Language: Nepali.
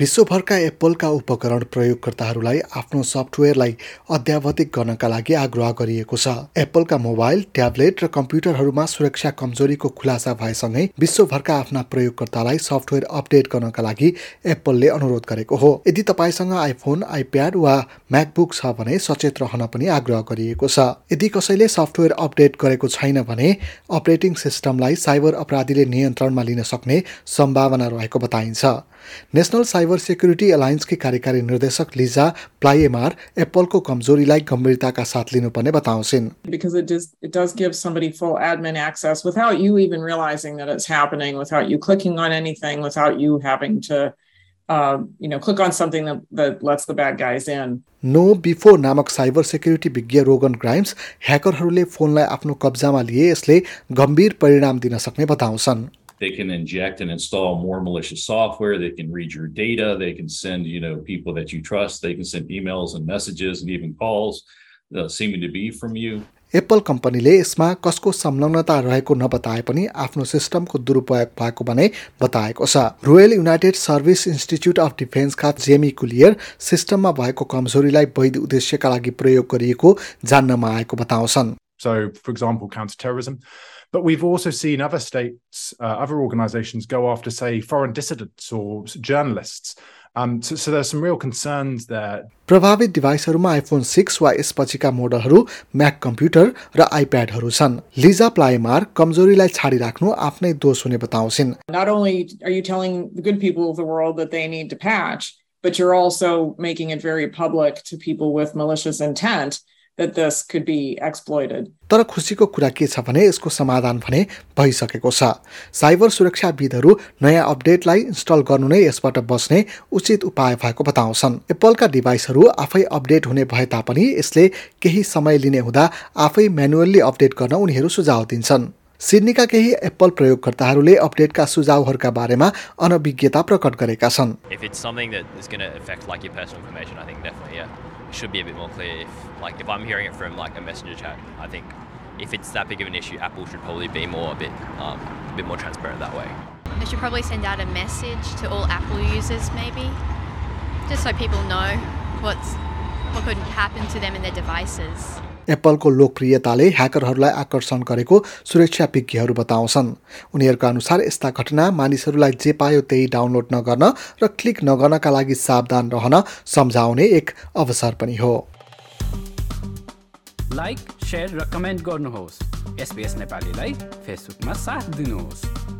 विश्वभरका एप्पलका उपकरण प्रयोगकर्ताहरूलाई आफ्नो सफ्टवेयरलाई अध्यावधिक गर्नका लागि आग्रह गरिएको छ। एप्पलका मोबाइल ट्याब्लेट र कम्प्युटरहरूमा सुरक्षा कमजोरीको खुलासा भएसँगै विश्वभरका आफ्ना प्रयोगकर्तालाई सफ्टवेयर अपडेट गर्नका लागि एप्पलले अनुरोध गरेको हो। यदि तपाईँसँग आइफोन आइप्याड वा म्याकबुक छ भने सचेत रहन पनि आग्रह गरिएको छ। यदि कसैले सफ्टवेयर अपडेट गरेको छैन भने अपरेटिङ सिस्टमलाई साइबर अपराधीले नियन्त्रणमा लिन सक्ने सम्भावना रहेको बताइन्छ। नेसनल साइबर सेक्युरिटी एलायन्सकी कार्यकारी निर्देशक लिजा प्लाएमार एप्पलको कमजोरीलाई गम्भीरताका साथ लिनुपर्ने बताउँछिन्। नो बिफोर नामक साइबर सेक्युरिटी विज्ञ रोगन क्राइम्स ह्याकरहरूले फोनलाई आफ्नो कब्जामा लिए यसले गम्भीर परिणाम दिन सक्ने बताउँछन्। They can inject and install more malicious software they can read your data they can send you know people that you trust they can send emails and messages and even calls uh, seeming to be from you Apple कम्पनीले यसमा कसको संलग्नता रहेको नबताए पनि आफ्नो सिस्टमको दुरुपयोग भएको भने बताएको छ Royal United Service Institute of डिफेन्सका Jamie Collier सिस्टममा भएको कमजोरीलाई वैध उद्देश्यका लागि प्रयोग गरिएको जान्नमा आएको बताउँछन् So, for example, counterterrorism. But we've also seen other states, uh, other organizations go after, say, foreign dissidents or journalists. Um, so, so there's some real concerns there. प्रभावित डिभाइसहरूमा आइफोन सिक्स वा यसपछिका मोडलहरू म्याक कम्प्युटर र आइप्याडहरू छन् लिजा प्लाइमार कमजोरीलाई छाडिराख्नु आफ्नै दोष हुने बताउँछिन् Not only are you telling the good people of the world that they need to patch, but you're also making it very public to people with malicious intent That this could be exploited. तर खुसीको कुरा के छ भने यसको समाधान भने भइसकेको छ। साइबर सुरक्षाविदहरू नयाँ अपडेटलाई इन्स्टल गर्नु नै यसबाट बस्ने उचित उपाय भएको बताउँछन्। एप्पलका डिभाइसहरू आफै अपडेट हुने भए तापनि यसले केही समय लिने हुँदा आफै म्यानुअल्ली अपडेट गर्न उनीहरू सुझाव दिन्छन्। सिडनीका केही एप्पल प्रयोगकर्ताहरूले अपडेटका सुझावहरूका बारेमा अनभिज्ञता प्रकट गरेका छन् if it's something that is going to affect like your personal information, I think definitely yeah, it should be a bit more clear. If like if I'm hearing it from like a messenger chat, I think if it's that big of an issue, Apple should probably be more a bit um, a bit more transparent that way. They should probably send out a message to all Apple users, maybe, just so people know what's what could happen to them and their devices. एप्पलको लोकप्रियताले ह्याकरहरूलाई आकर्षण गरेको सुरक्षा विज्ञहरू बताउँछन्। उनीहरूका अनुसार यस्ता घटना मानिसहरूलाई जे पायो त्यही डाउनलोड नगर्न र क्लिक नगर्नका लागि सावधान रहन सम्झाउने एक अवसर पनि हो। लाइक र कमेन्ट गर्नुहोस्। नेपालीलाई फेसबुकमा साथ दिनुहोस्।